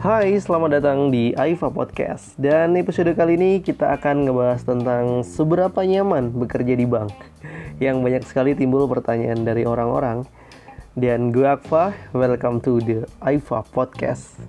Hai, selamat datang di Aifa Podcast. Dan episode kali ini kita akan ngebahas tentang seberapa nyaman bekerja di bank. Yang banyak sekali timbul pertanyaan dari orang-orang. Dan gue Akfa, welcome to the Aifa Podcast.